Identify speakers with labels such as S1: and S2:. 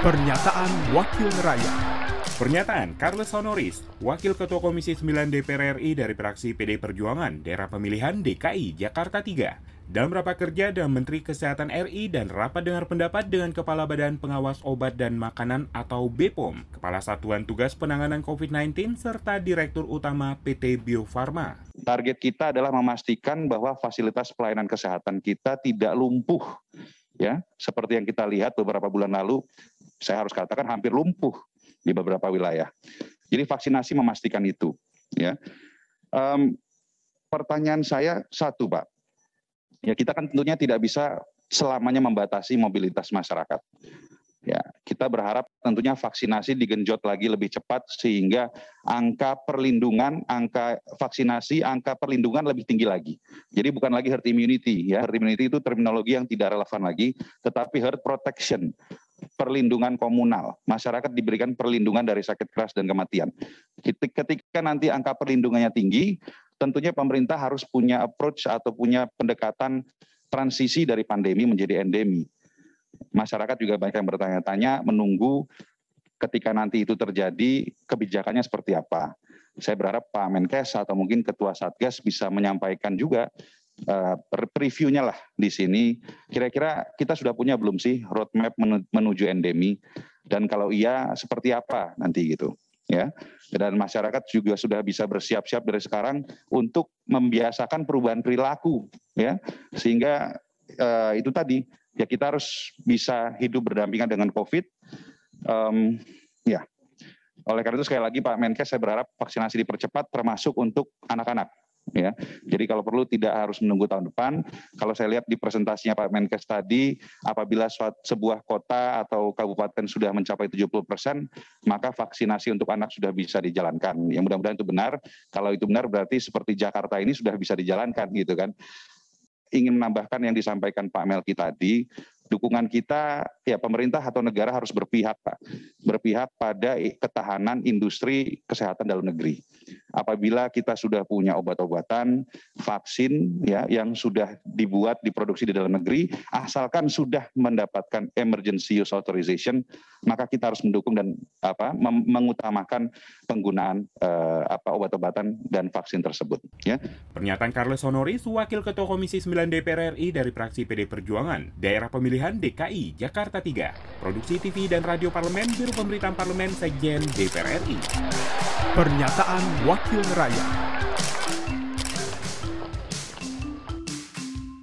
S1: Pernyataan Wakil Rakyat
S2: Pernyataan Carlos Honoris, Wakil Ketua Komisi 9 DPR RI dari fraksi PD Perjuangan, daerah pemilihan DKI Jakarta 3. Dalam rapat kerja dengan Menteri Kesehatan RI dan rapat dengar pendapat dengan Kepala Badan Pengawas Obat dan Makanan atau BPOM, Kepala Satuan Tugas Penanganan COVID-19, serta Direktur Utama PT Bio Farma.
S3: Target kita adalah memastikan bahwa fasilitas pelayanan kesehatan kita tidak lumpuh ya seperti yang kita lihat beberapa bulan lalu saya harus katakan hampir lumpuh di beberapa wilayah. Jadi vaksinasi memastikan itu. Ya. Um, pertanyaan saya satu, Pak. Ya kita kan tentunya tidak bisa selamanya membatasi mobilitas masyarakat. Ya, kita berharap tentunya vaksinasi digenjot lagi lebih cepat sehingga angka perlindungan, angka vaksinasi, angka perlindungan lebih tinggi lagi. Jadi bukan lagi herd immunity ya, herd immunity itu terminologi yang tidak relevan lagi, tetapi herd protection perlindungan komunal. Masyarakat diberikan perlindungan dari sakit keras dan kematian. Ketika nanti angka perlindungannya tinggi, tentunya pemerintah harus punya approach atau punya pendekatan transisi dari pandemi menjadi endemi. Masyarakat juga banyak yang bertanya-tanya menunggu ketika nanti itu terjadi kebijakannya seperti apa. Saya berharap Pak Menkes atau mungkin Ketua Satgas bisa menyampaikan juga uh, previewnya lah di sini. Kira-kira kita sudah punya belum sih roadmap menuju endemi? Dan kalau iya, seperti apa nanti gitu? Ya, dan masyarakat juga sudah bisa bersiap-siap dari sekarang untuk membiasakan perubahan perilaku, ya, sehingga uh, itu tadi ya kita harus bisa hidup berdampingan dengan COVID. Um, ya, oleh karena itu sekali lagi Pak Menkes saya berharap vaksinasi dipercepat termasuk untuk anak-anak ya. Jadi kalau perlu tidak harus menunggu tahun depan. Kalau saya lihat di presentasinya Pak Menkes tadi, apabila sebuah kota atau kabupaten sudah mencapai 70 persen, maka vaksinasi untuk anak sudah bisa dijalankan. Yang mudah-mudahan itu benar. Kalau itu benar berarti seperti Jakarta ini sudah bisa dijalankan gitu kan. Ingin menambahkan yang disampaikan Pak Melki tadi, dukungan kita ya pemerintah atau negara harus berpihak Pak. Berpihak pada ketahanan industri kesehatan dalam negeri. Apabila kita sudah punya obat-obatan, vaksin ya yang sudah dibuat diproduksi di dalam negeri, asalkan sudah mendapatkan emergency use authorization, maka kita harus mendukung dan apa mengutamakan penggunaan eh, apa obat-obatan dan vaksin tersebut ya.
S2: Pernyataan Carlos Honoris, Wakil Ketua Komisi 9 DPR RI dari fraksi PD Perjuangan, daerah pemilihan DKI Jakarta 3. Produksi TV dan Radio Parlemen Biro Pemberitaan Parlemen Sekjen DPR RI.
S1: Pernyataan Wakil Rakyat.